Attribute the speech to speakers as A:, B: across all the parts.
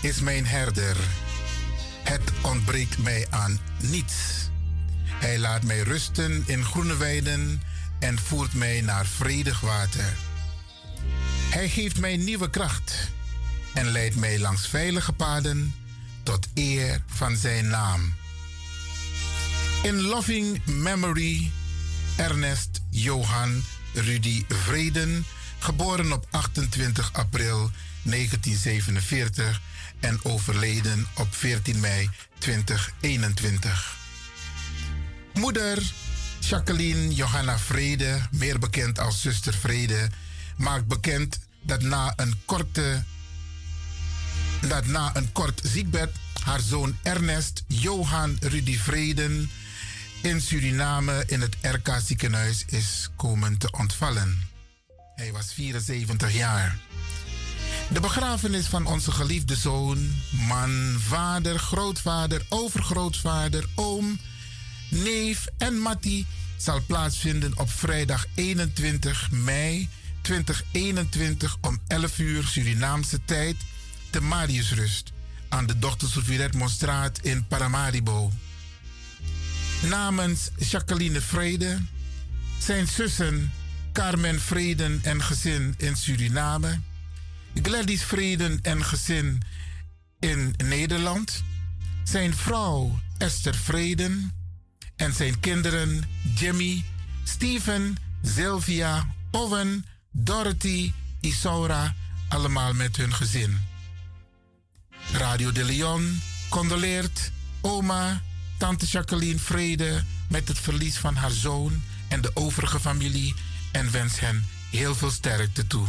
A: is mijn herder. Het ontbreekt mij aan niets. Hij laat mij rusten in groene weiden en voert mij naar vredig water. Hij geeft mij nieuwe kracht en leidt mij langs veilige paden tot eer van zijn naam. In loving memory Ernest Johan Rudy Vreden, geboren op 28 april 1947 en overleden op 14 mei 2021. Moeder Jacqueline Johanna Vrede, meer bekend als zuster Vrede, maakt bekend dat na een korte dat na een kort ziekbed haar zoon Ernest Johan Rudy Vreden in Suriname in het RK ziekenhuis is komen te ontvallen. Hij was 74 jaar. De begrafenis van onze geliefde zoon, man, vader, grootvader, overgrootvader, oom, neef en Matti zal plaatsvinden op vrijdag 21 mei 2021 om 11 uur Surinaamse tijd te Mariusrust aan de Dochter Sofie in Paramaribo. Namens Jacqueline Vrede, zijn zussen Carmen Vreden en gezin in Suriname, Gladys Vreden en gezin in Nederland, zijn vrouw Esther Vreden en zijn kinderen Jimmy, Steven, Sylvia, Owen, Dorothy, Isaura, allemaal met hun gezin. Radio de Leon condoleert oma, tante Jacqueline Vrede met het verlies van haar zoon en de overige familie en wens hen heel veel sterkte toe.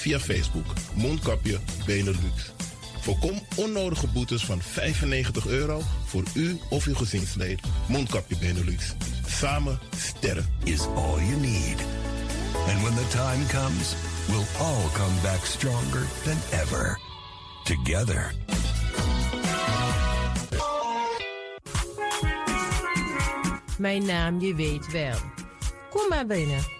B: via Facebook Mondkapje Benelux. Voorkom onnodige boetes van 95 euro voor u of uw gezinslid. Mondkapje Benelux. Samen sterren.
C: Is all you need. And when the time comes, we'll all come back stronger than ever. Together.
D: Mijn naam je weet wel. Kom maar binnen.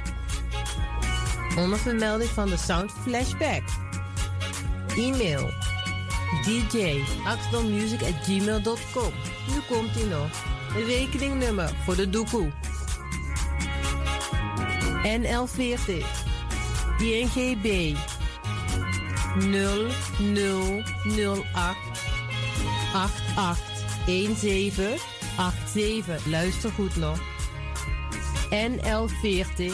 D: Onder vermelding van de Sound Flashback. E-mail dj at gmail.com. Nu komt ie nog. Rekeningnummer voor de doekoe. NL40 INGB 0008 881787. Luister goed nog. NL40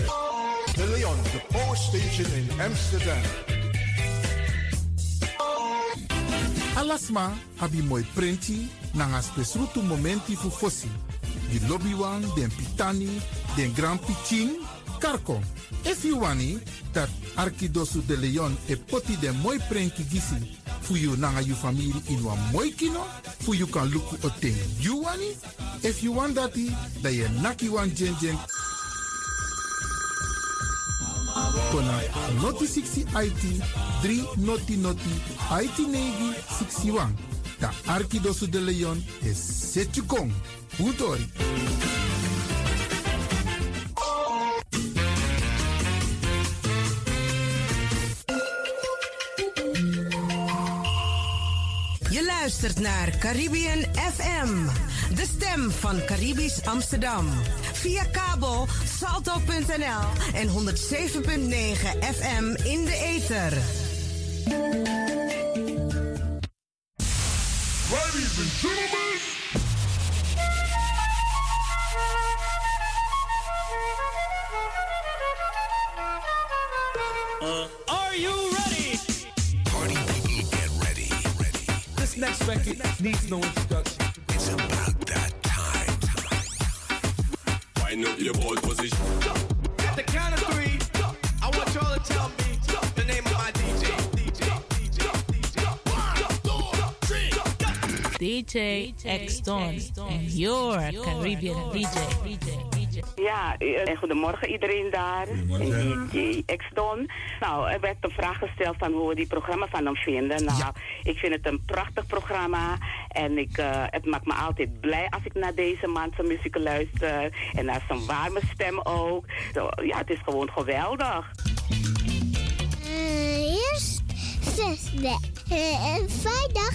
E: De Leon, the power station in Amsterdam.
F: Alasma abi moi prenti nanga spesrutu momenti fu fosi. Di lobby wan, den pitani, den grand piching, karko. If you wani, dat Arkidosu de Leon e poti den moi prenki gisi fu you nanga you family in wan kino, fu you kan luku o ten you wani. If you want dati, da ye naki wan jen jen kona noti 60 IT 3 noti noti IT negi 61. Da Arkidosu de Leon is Setjukong. Utori.
G: Je luistert naar Caribbean FM, de stem van Caribisch Amsterdam. Via kabel salto.nl en 107.9 FM in de ether.
E: Ladies and gentlemen.
H: Are you ready?
C: Party people get ready. Ready.
H: This next record needs no introduction. Wind up your boy position. At the count of three, I want y'all to tell me the name of my DJ. DJ, DJ, DJ. One, two, three,
I: DJ X Don and your Caribbean DJ.
J: Ja, eh, goedemorgen iedereen daar.
A: Goedemorgen.
J: DJ X-Don. Nou, er werd een vraag gesteld van hoe we die programma van hem vinden. Nou, ik vind het een prachtig programma. En ik, eh, het maakt me altijd blij als ik naar deze man zijn muziek luister. En naar zijn warme stem ook. Zo, ja, het is gewoon geweldig.
K: eerst zesde. Uh, vrijdag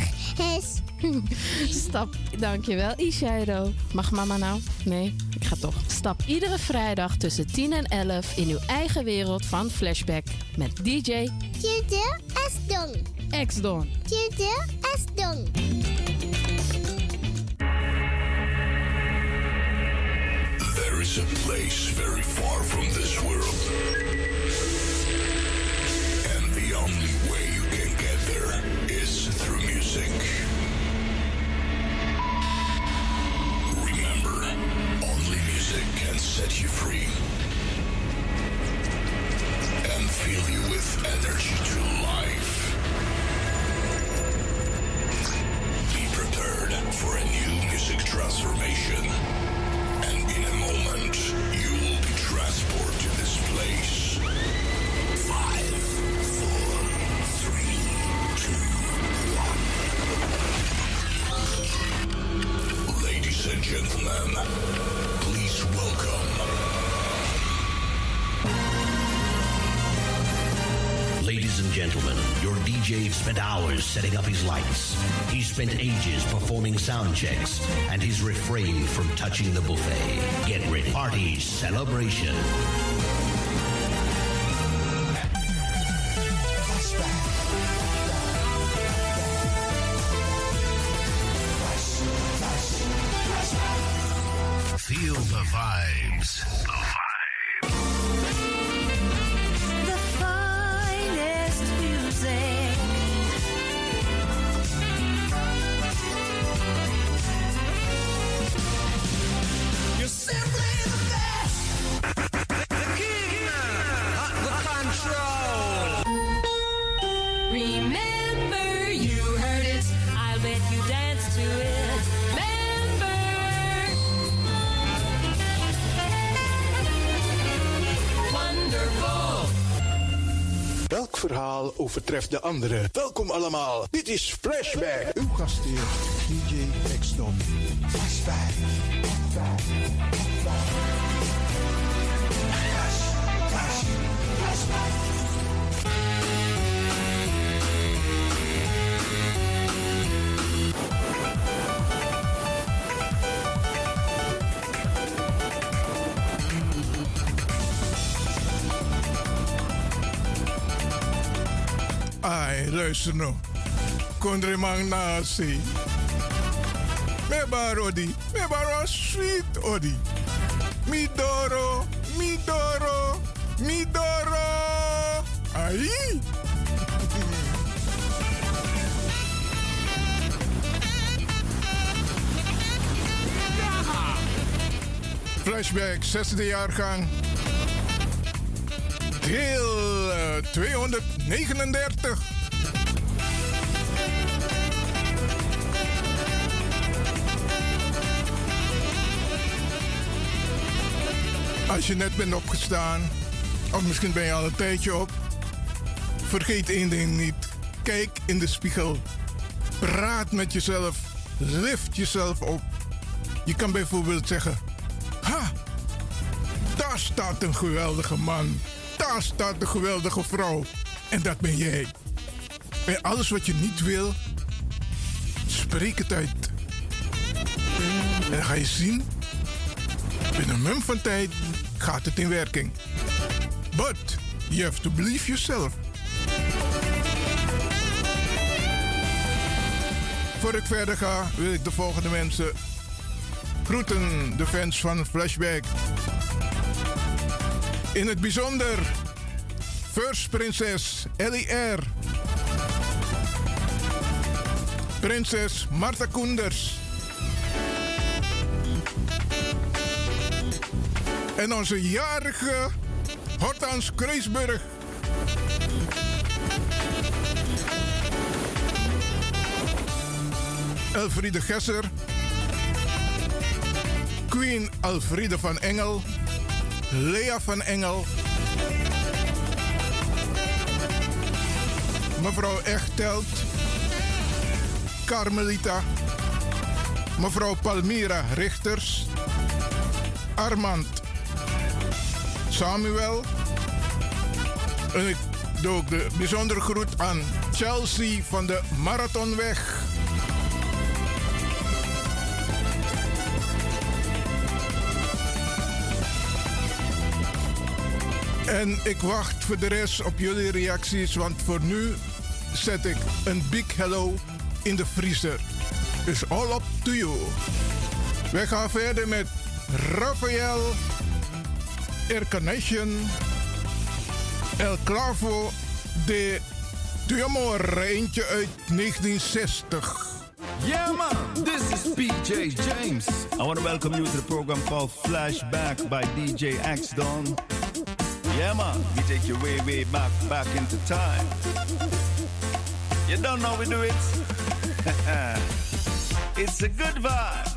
K: is.
L: Stap, dankjewel Ishairo. Mag mama nou? Nee, ik ga toch. Stap iedere vrijdag tussen 10 en 11 in uw eigen wereld van Flashback met DJ
K: Tjede Esdong.
L: X-Don.
K: Tjede Esdong.
C: There is a place very far from this world. Can set you free and fill you with energy to life. Be prepared for a new music transformation.
M: Hours setting up his lights. He spent ages performing sound checks, and he's refrained from touching the buffet. Get ready. Party celebration.
N: Overtreft de andere? Welkom allemaal. Dit is Flashback. Uw gastheer, DJ X-Don. Flashback.
E: ai, luister nou. Kondremang nasi. Meba rodi, meba sweet odi. Midoro, midoro, midoro. Ai. Flashback, 60 jaargang. Deel uh, 200. 39. Als je net bent opgestaan, of misschien ben je al een tijdje op, vergeet één ding niet. Kijk in de spiegel. Praat met jezelf. Lift jezelf op. Je kan bijvoorbeeld zeggen: Ha, daar staat een geweldige man. Daar staat een geweldige vrouw. En dat ben jij. En alles wat je niet wil, spreek het uit. En ga je zien, binnen een mum van tijd gaat het in werking. But you have to believe yourself. Voor ik verder ga, wil ik de volgende mensen groeten. De fans van Flashback. In het bijzonder First Prinses Ellie R. Prinses Marta Koenders. En onze jarige Hortans Kreisburg. Elfriede Gesser. Queen Elfriede van Engel. Lea van Engel. Mevrouw Echtelt. Carmelita. Mevrouw Palmira Richters. Armand. Samuel. En ik doe ook de bijzondere groet aan Chelsea van de Marathonweg. En ik wacht voor de rest op jullie reacties, want voor nu zet ik een big hello in de vriezer. Is all up to you. Wij gaan verder met Rafael Ercanation El Clavo de Tuamor, eentje uit 1960.
O: Yeah, man, this is PJ James. I want to welcome you to the program called Flashback by DJ X Don. Yeah, man, we take you way, way back, back into time. You don't know we do it? it's a good vibe.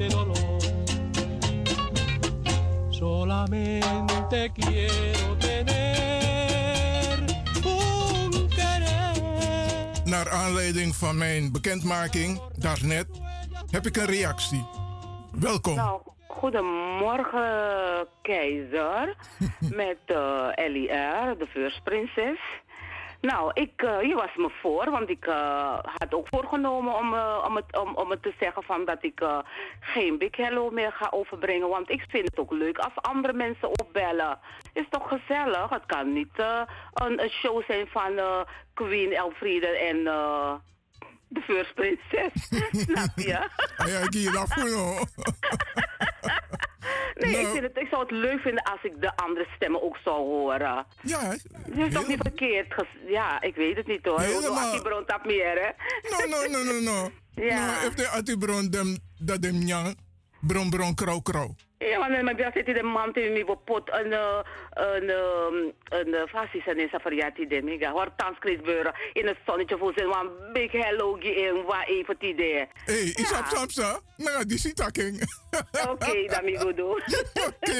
P: Resiste dolor. Solamente quiero tener un querer.
E: Naar aanleiding van mijn bekendmaking daarnet heb ik een reactie. Welkom.
J: Nou, goedemorgen, keizer. met eh LIR, de Prinses. Nou, ik, eh, je was me voor, want ik eh, had ook voorgenomen om, eh, om, het, om, om het te zeggen van dat ik geen Big Hello meer ga overbrengen. Want ik vind het ook leuk als andere mensen opbellen. Is toch gezellig? Het kan niet een, een show zijn van Queen Elfriede en de First Prinses. Snap je?
E: Ja, ik hier afvoer.
J: Nee,
E: Nou.
J: ik, vind het, ik zou het leuk vinden als ik de andere stemmen ook zou horen.
E: Ja,
J: Het is toch niet verkeerd? Ja, ik weet het niet hoor.
E: Helemaal.
J: Als die bron tap meer, hè?
E: No, no, no, no, no.
J: Ja.
E: No, if de ati bron dem, dat dem bron bron krauw krauw.
J: Ja, maar mijn bias zit in de man te mi pot een eh, een een een fasis en esa variati de mega. Hoor Chris Beuren in het zonnetje voor zijn een big hello in waar even die idee.
E: Hey, isap samsa, nou, die zit taking.
J: Oké, dan mi goed doen.
E: Oké,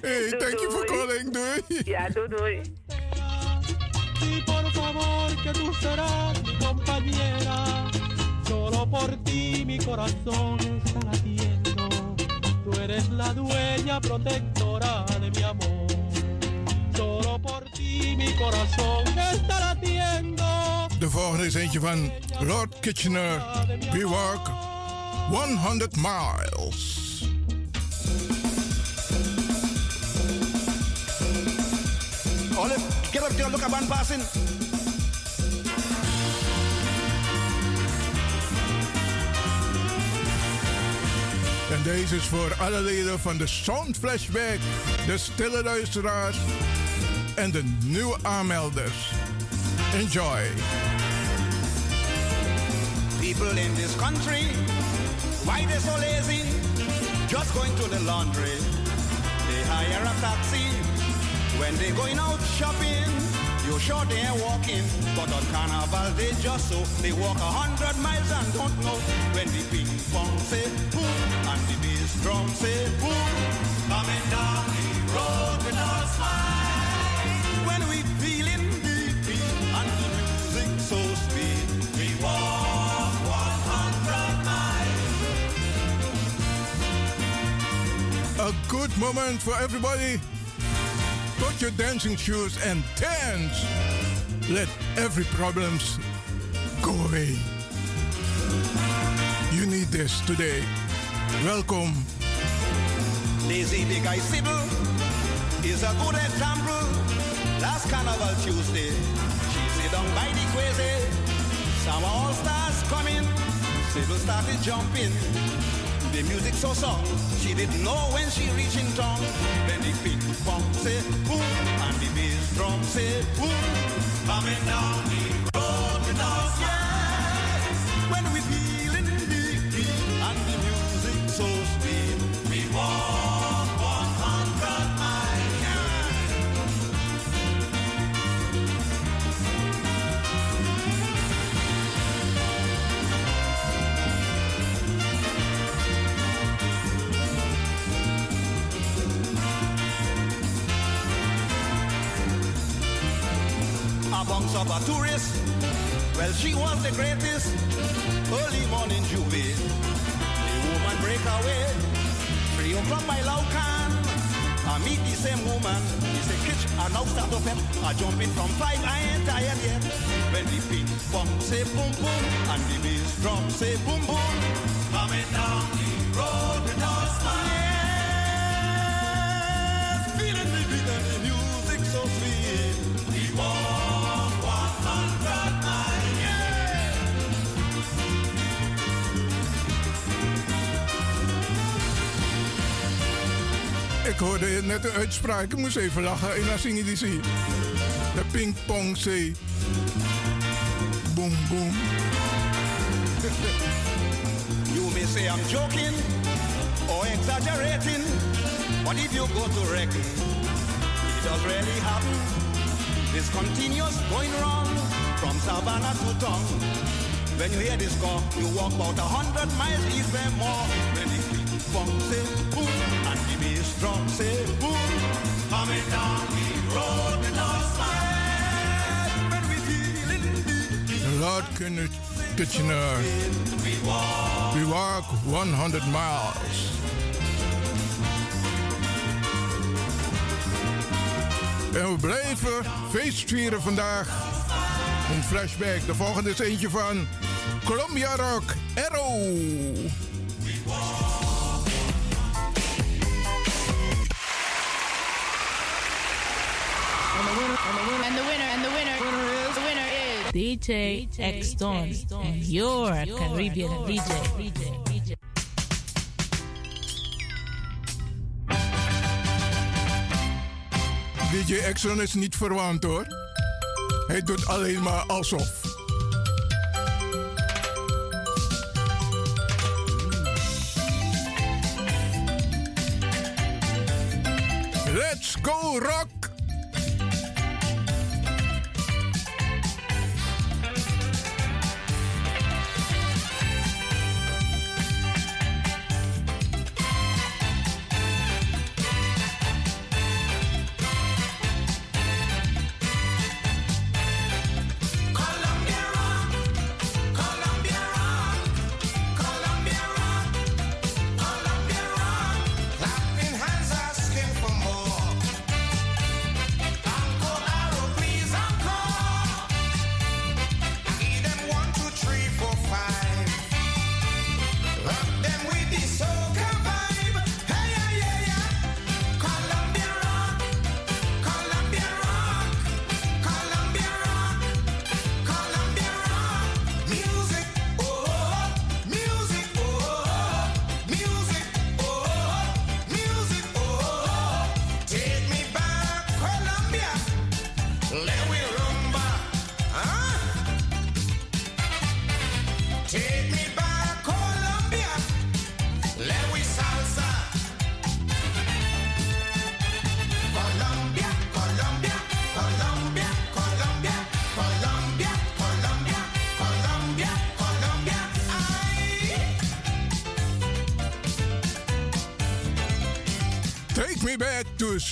E: hey, thank you for calling, doei.
J: Ja, doei doei.
P: Y por favor que tú serás mi compañera. Solo por ti mi corazón está latiendo. Tú eres la dueña protectora de mi amor. Solo por ti mi corazón está latiendo.
E: De volgende is eentje van Lord Kitchener. We walk 100 miles.
O: Olive, get up there, look at one passing.
E: Deze is voor alle leden van de Sound Flashback, de stille luisteraars en de nieuwe aanmelders. Enjoy.
Q: People in this country, why they so lazy? Just going to the laundry. They hire a taxi. When they going out shopping, you sure they ain't walking. But on carnival they just so they walk a hundred miles and don't know when the ping pong say boom and the bass drum say boom. Coming down the road with a smile. When we feeling the beat and the music so sweet, we walk 100 miles.
E: A good moment for everybody. Put your dancing shoes and dance. Let every problems go away. You need this today. Welcome.
Q: Lazy the guy Sybil is a good example. Last Carnival Tuesday, she sit down by the crazy. Some all stars coming. Sybil started jumping. The music so song, she didn't know when she reaching town. Then the ping pong say boom and the bass drum say boom. Coming down the of a tourist. Well, she was the greatest. Early morning juvie. The woman break away. Three o'clock by Laucan. I meet the same woman. He say, Kitch, I now start up him. I jump in from five, I ain't tired yet. When the ping pong say boom boom. And the bass drum say boom boom. Coming down the road with no smile.
E: Ik
R: hoorde net een uitspraak. Ik moest even lachen. Die zie. De pingpong zee. Boom, boom.
Q: You may say I'm joking or exaggerating, but if you go to reckon, it does really happen. This continuous going wrong from Savannah to town. When you hear this call, you walk about a hundred miles, even more. When the big bong say boom drum say boom, coming down the road, the north side. When we feeling
R: Lord Kitchener. We walk 100 miles. En we blijven feestvieren vandaag. Een flashback. De volgende is eentje van Columbia Rock Arrow.
I: DJ X Don and your Caribbean DJ. DJ.
R: DJ Exxon is niet verwant hoor. Hij doet alleen maar alsof. Let's go rock!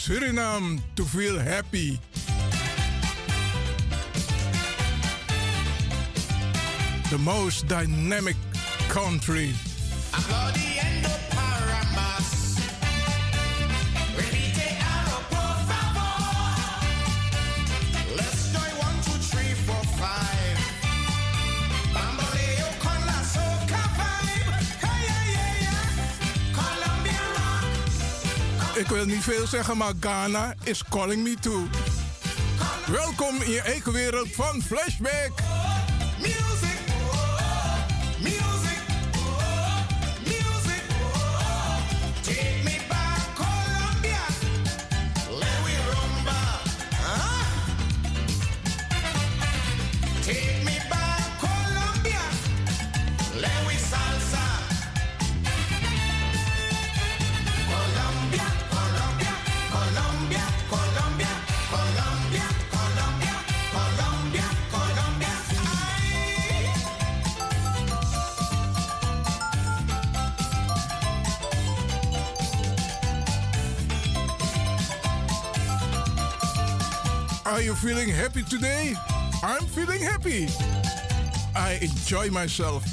R: Suriname to feel happy. The most dynamic country. Ik wil niet veel zeggen, maar Ghana is calling me too. Welkom in je eigen wereld van Flashback. Are you feeling happy today? I'm feeling happy. I enjoy myself.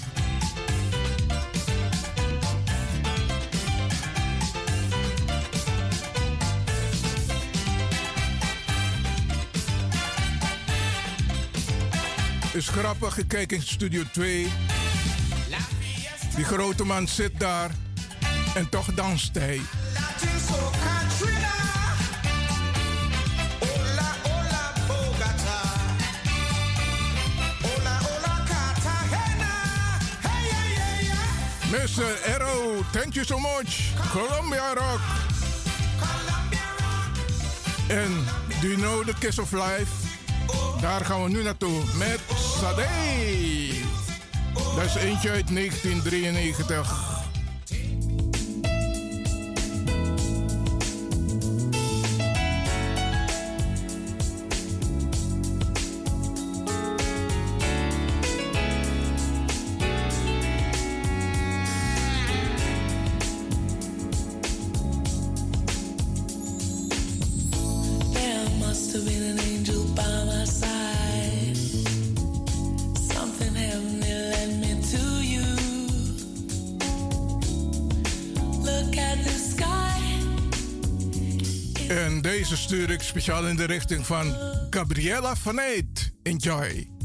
R: Is grappig, ik kijk in Studio 2. Die grote man zit daar en toch danst hij. Mr. Eh, Arrow, thank you so much. Colombia Rock.
S: En Do You Know The Kiss of Life? Daar gaan we nu naartoe met Sade. Dat is eentje uit 1993. speciaal in de richting van Gabriella Vanuit. Enjoy.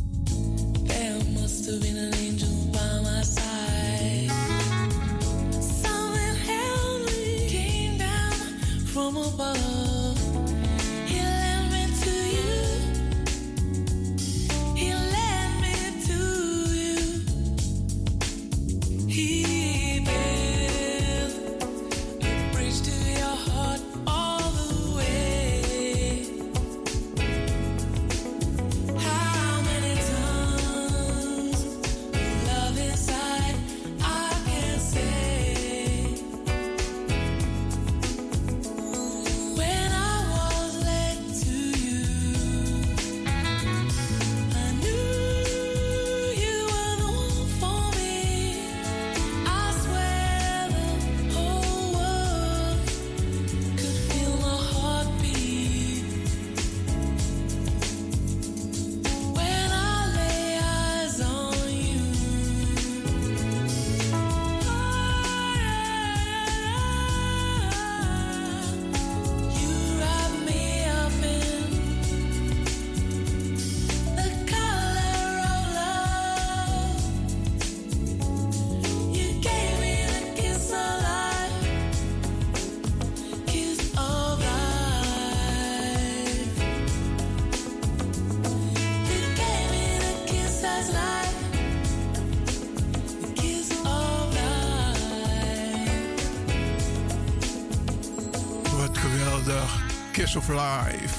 E: Of Life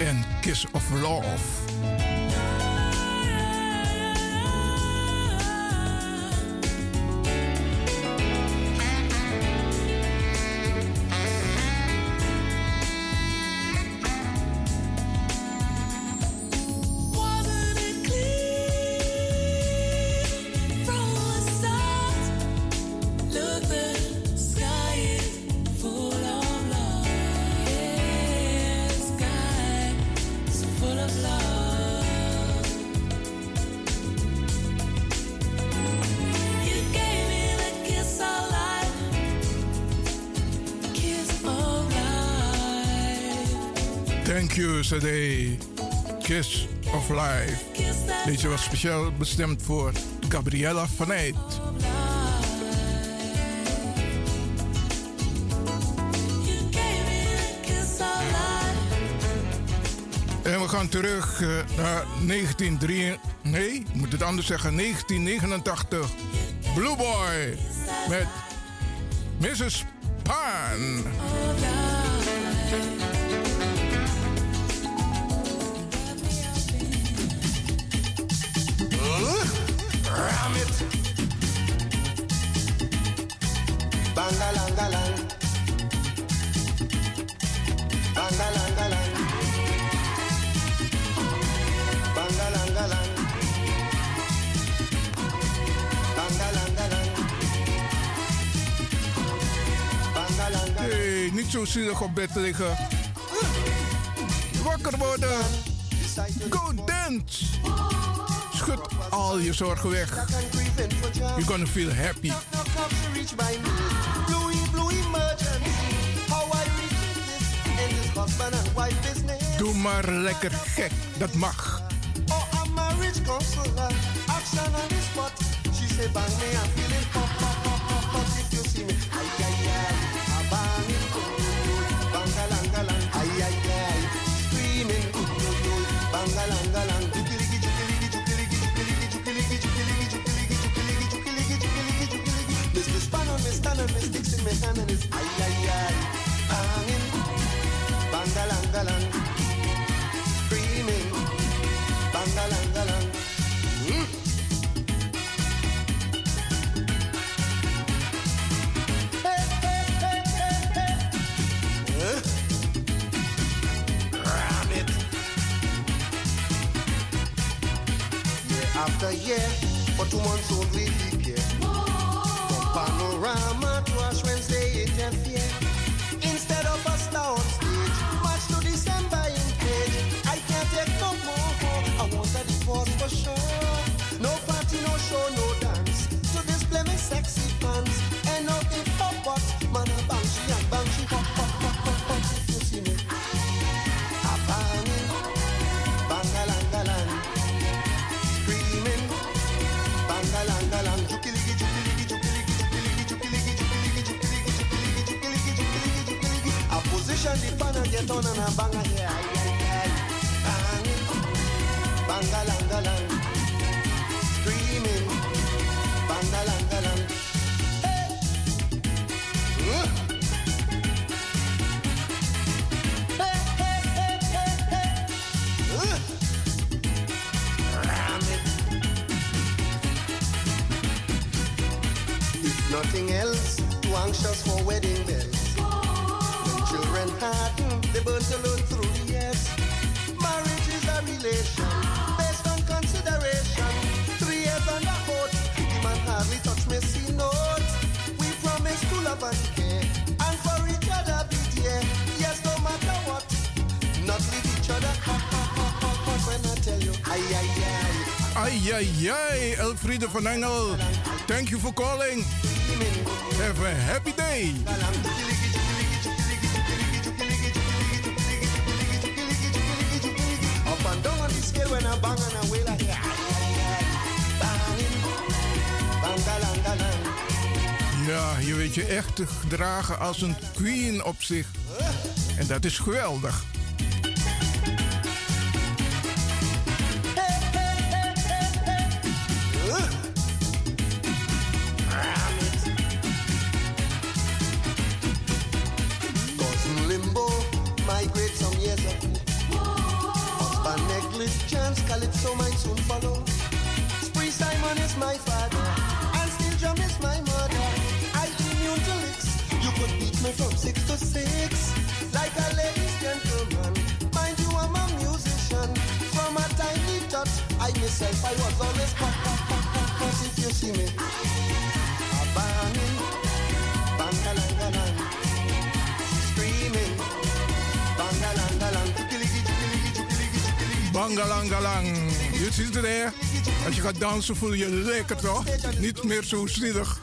S: en Kiss of Love. Q CD Kiss of Life. Deze was speciaal bestemd voor Gabriella van
E: Eyt.
S: En we gaan terug eh, naar 1903. Nee, ik moet het anders zeggen. 1989. Blue Boy met Mrs. Pan. zo zielig op bed liggen. Wakker worden. Go dance. Schud al je zorgen weg. You're gonna feel happy. Doe maar lekker gek, dat mag.
T: Oh, I'm a rich counselor. Action on the spot. She said, bang me, I feel feminist. Ay, ay, ay. Banging. Bangalangalang. Screaming. Bangalangalang. Mm. Hey, hey, hey, hey, hey. Huh? Year after year, for two months only, Rama Trash Wednesday interfere. reggaeton and a here. If nothing else, too anxious for wedding bells. Children harden, they burn learn through the years. Marriage is a relation based on consideration. Three years on the oath, the man hardly touch me, see note. We promise to love and care, and for each other be there. Yes, no matter what, not leave each other. When I tell you, ay, ay, ay.
E: Elfriede van Engel. Thank you for calling. Have a happy day.
T: Scale when I bang and I wail like.
E: Ja, je weet je echt te gedragen als een queen op zich. En dat is geweldig.
T: Negligence, Calypso might soon follow. Spree Simon is my father, and Steel Drum is my mother. I immune to licks. You could beat me from six to six, like a ladies gentleman. Mind you, I'm a musician. From a tiny tot, I myself I was always hot, hot, hot, hot. If you see me, a banging, jukiligi.
E: Bangalangalang. Je ziet het hè? Als je gaat dansen voel je je lekker toch? Niet meer zo zielig.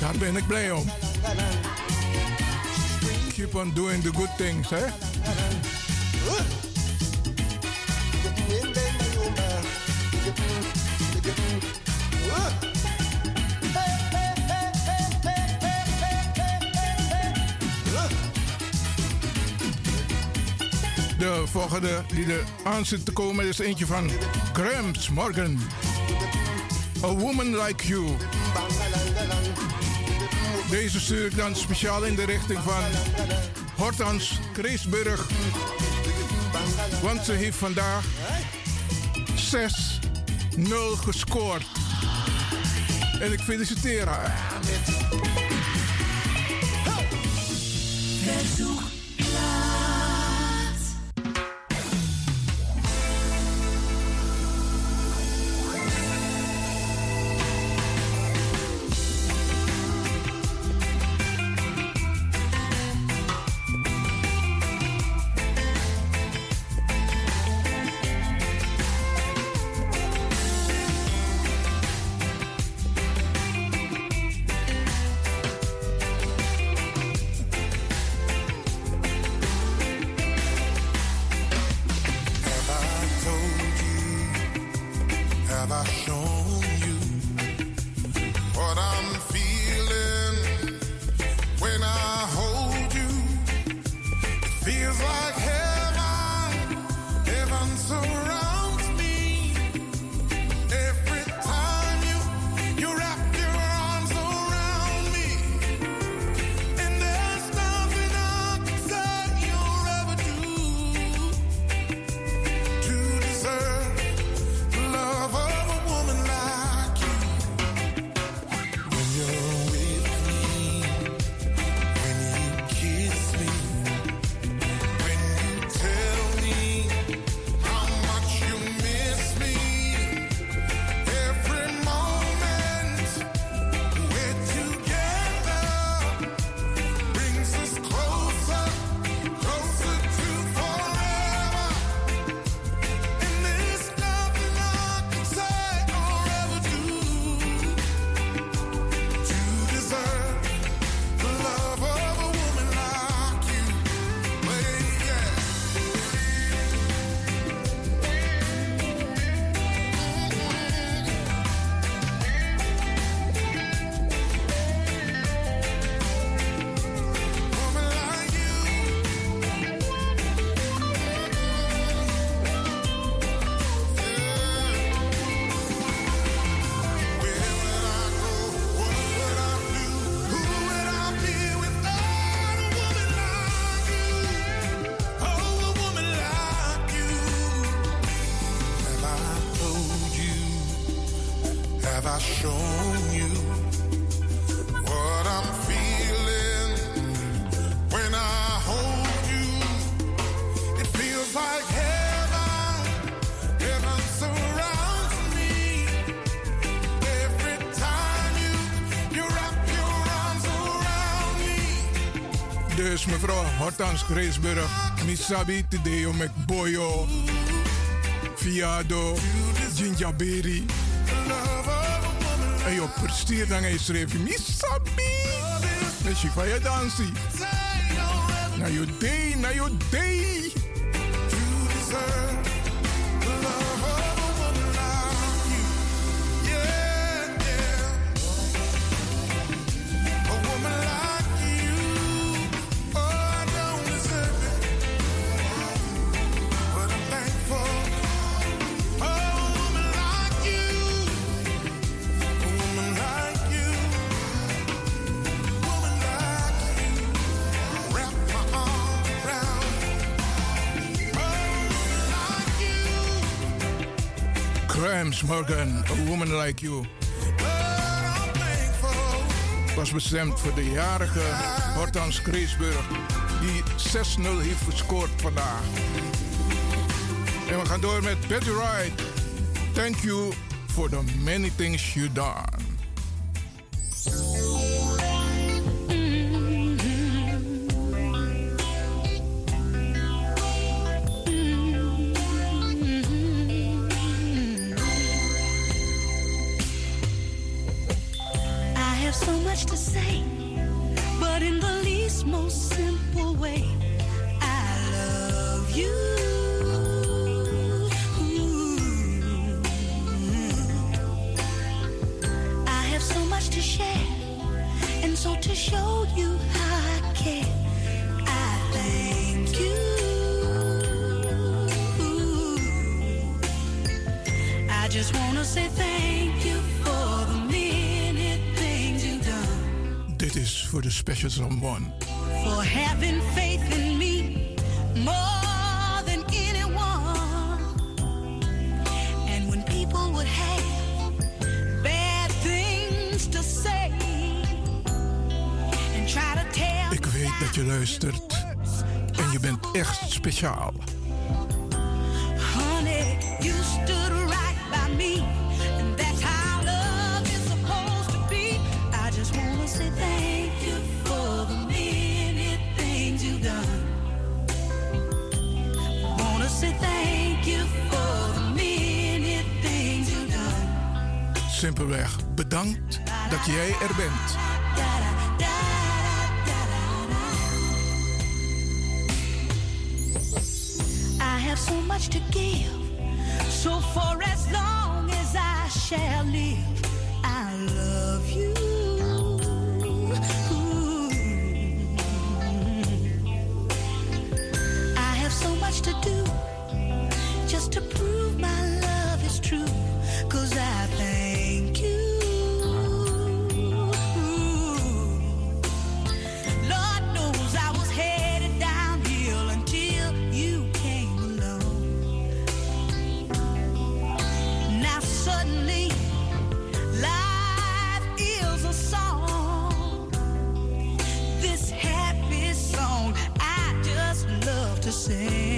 E: Daar ben ik blij om. Keep on doing the good things, hè? De volgende die er aan zit te komen is eentje van Gramps Morgan. A Woman Like You. Deze stuur ik dan speciaal in de richting van Hortans Kreesburg. Want ze heeft vandaag 6-0 gescoord. En ik feliciteer haar. Dus mevrouw Hortans Kreesburg, Misabi Tideo Boyo, Fiado, Jinjaberi. En je presteert dan hij schreef Misabi. Met je van je dansie. Na je day, na je day. Grams Morgan, A Woman Like You. Was bestemd voor de jarige Hortans Kreesburg, die 6-0 heeft gescoord vandaag. En we gaan door met Betty Wright. Thank you for the many things you done.
S: Just want to say thank you for the many things you've done.
E: Dit is voor de special someone.
S: for having faith in me more than anyone. And when people would have bad things to say and try to tell
E: Ik weet dat je luistert en je bent echt speciaal. Simpelweg bedankt dat jij er bent.
S: I have so much to give. So for as long as I shall live, love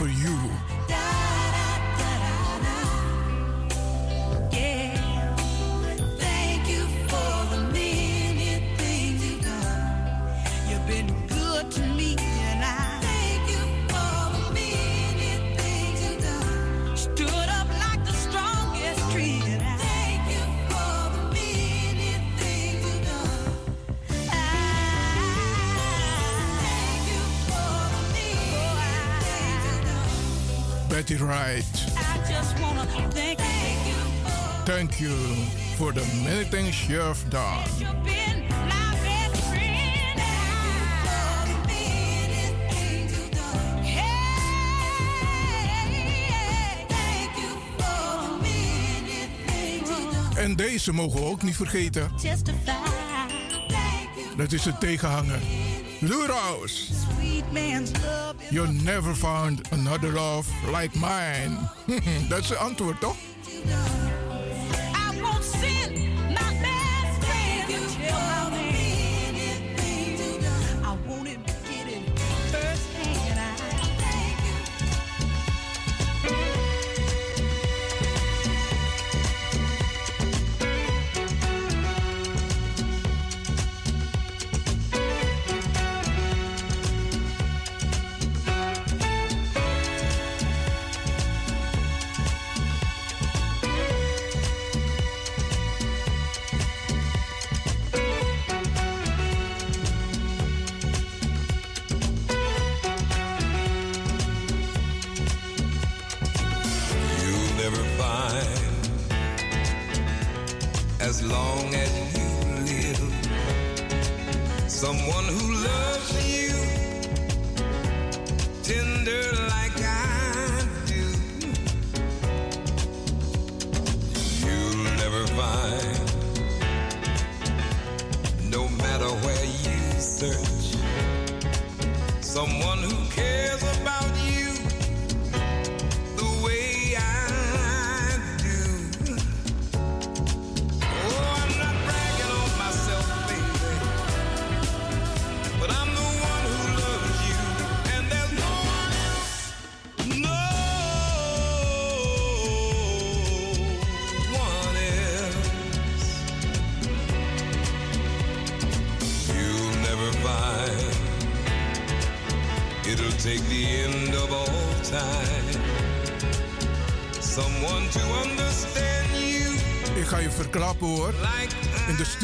S: for you. Many things you've done.
E: Betty Wright.
S: I just wanna thank you
U: Thank you for the many things you have done. En deze mogen we ook niet vergeten. Dat is de tegenhanger. Luros. You never found another love like mine. Dat is het antwoord, toch?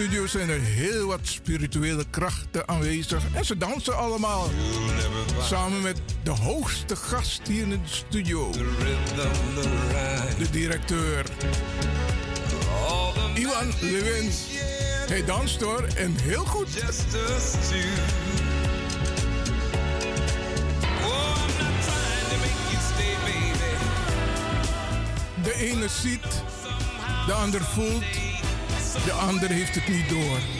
U: Studio zijn er heel wat spirituele krachten aanwezig. En ze dansen allemaal. Samen met de hoogste gast hier in de studio. De directeur. Iwan Lewin. Hij danst hoor. En heel goed. De ene ziet, de ander voelt, de ander heeft het niet door.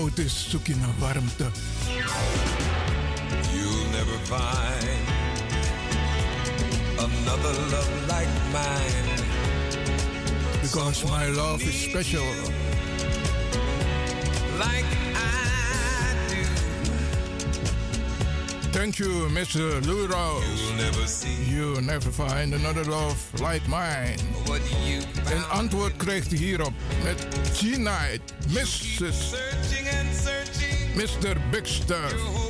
U: Koud is, zoek je naar warmte.
E: You'll never find another love like mine.
U: Because my love is special.
E: Like I do.
U: Thank you, Mr. Luro.
E: You'll never see.
U: You never find another love like mine.
E: What you
U: Een antwoord krijgt u hierop met G-Night, Mrs.
E: searching and searching
U: Mr. Big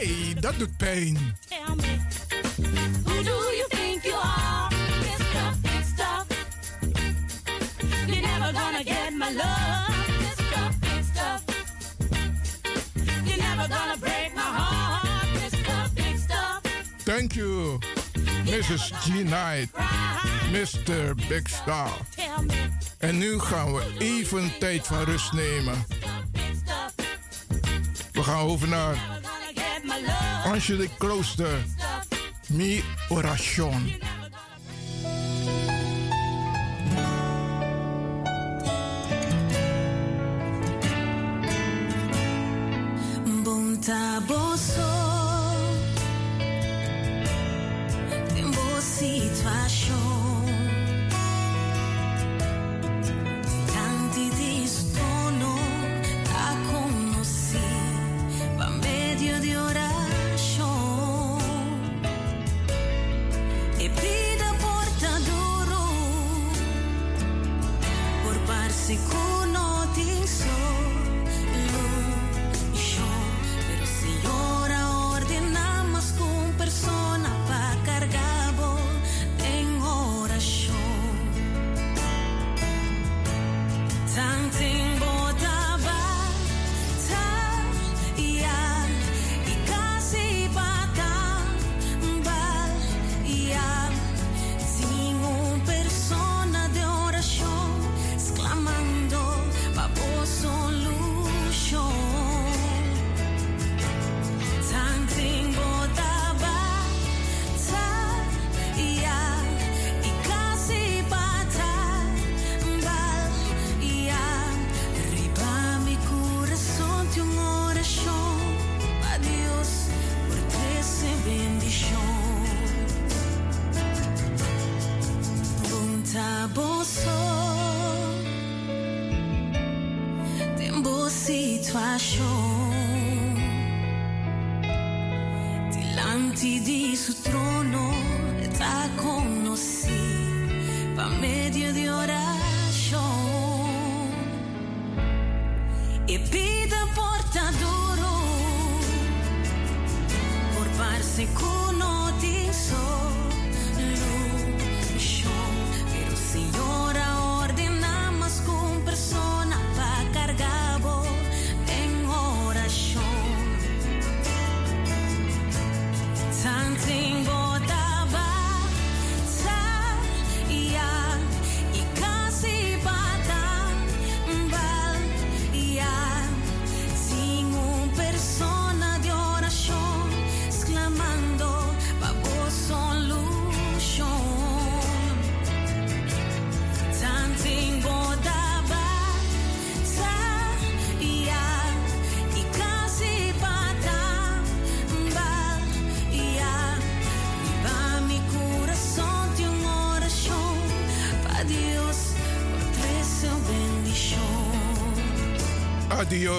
V: Ai, dat doet pijn.
S: Tell who do you think you are? Mr. Big Stuff. You never gonna get my love. Mr. Big Stuff. You never gonna break my heart. Mr. Big Stuff.
V: Thank you, Mrs. G. Knight. Mr. Big
S: Star.
V: En nu gaan we even tijd van rust nemen. We gaan over naar Angelique Klooster. Mi Oration.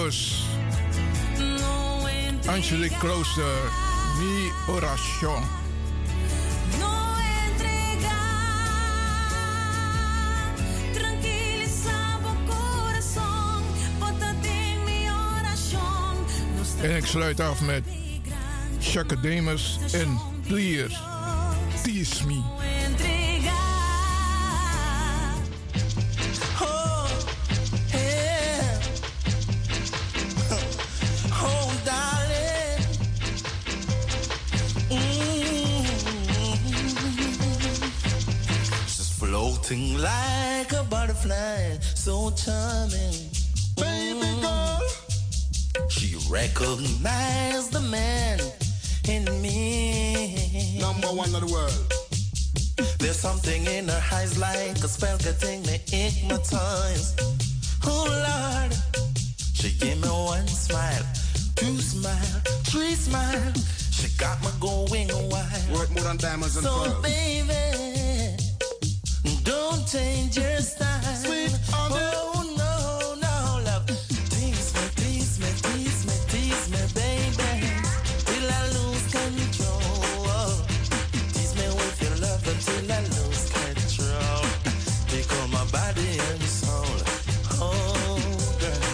V: Rios. Angelique Klooster. Eh, mi Oration.
E: En
V: ik sluit af met chacademus en Pliers. Tease me.
W: Sing like a butterfly, so charming. Baby girl. She recognized the man in me.
T: Number one of the world.
W: There's something in her eyes like a spell getting me hypnotized. Oh Lord, she gave me one smile, two smile, three smile. She got me going wild.
T: Worth more than diamonds and pearls.
W: So baby
T: fire
W: in my soul. Woman, tease me tease me, tease me, tease me, baby, till I lose control. Tease me with your love until I lose control. Because my body and soul, oh girl,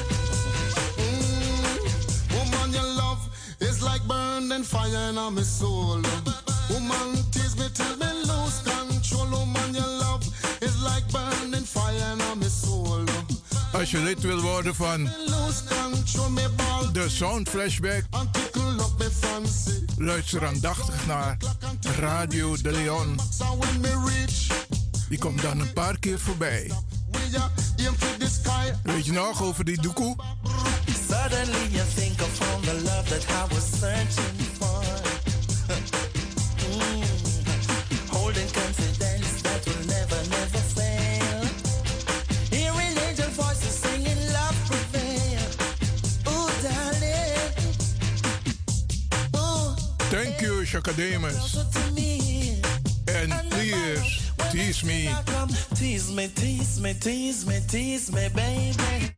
W: mm-hmm.
T: woman, your love is like burning fire in my soul. Woman, tease me, tell me
E: Als je lid wil worden van de Sound Flashback, luister aandachtig naar Radio de Leon. Die komt dan een paar keer voorbij. Weet je nog over die doekoe? Shakademus. En please, tease me.
W: Tease me, tease me, tease me, tease me, baby.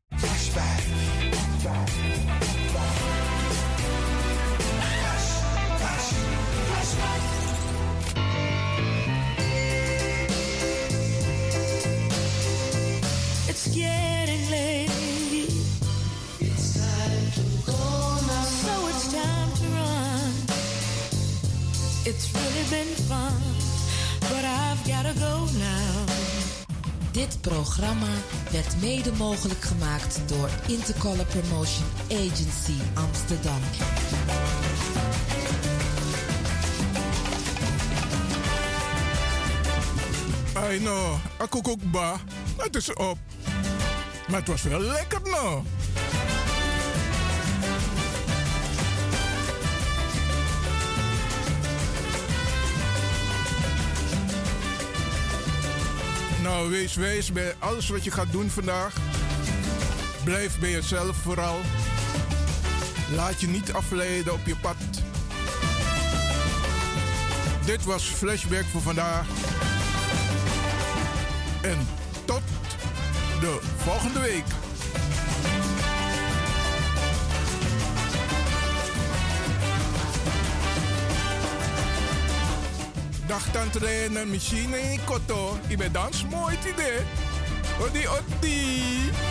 S: Been fun, but I've gotta go now.
X: Dit programma werd mede mogelijk gemaakt door Intercolor Promotion Agency Amsterdam.
E: I know, akukukba, het is op. Maar het was wel lekker nou. Nou, wees wijs bij alles wat je gaat doen vandaag. Blijf bij jezelf vooral. Laat je niet afleiden op je pad. Dit was Flashback voor vandaag. En tot de volgende week. Dag tante Lena, machine in koto. Ik ben dans mooi het idee. Odi odi.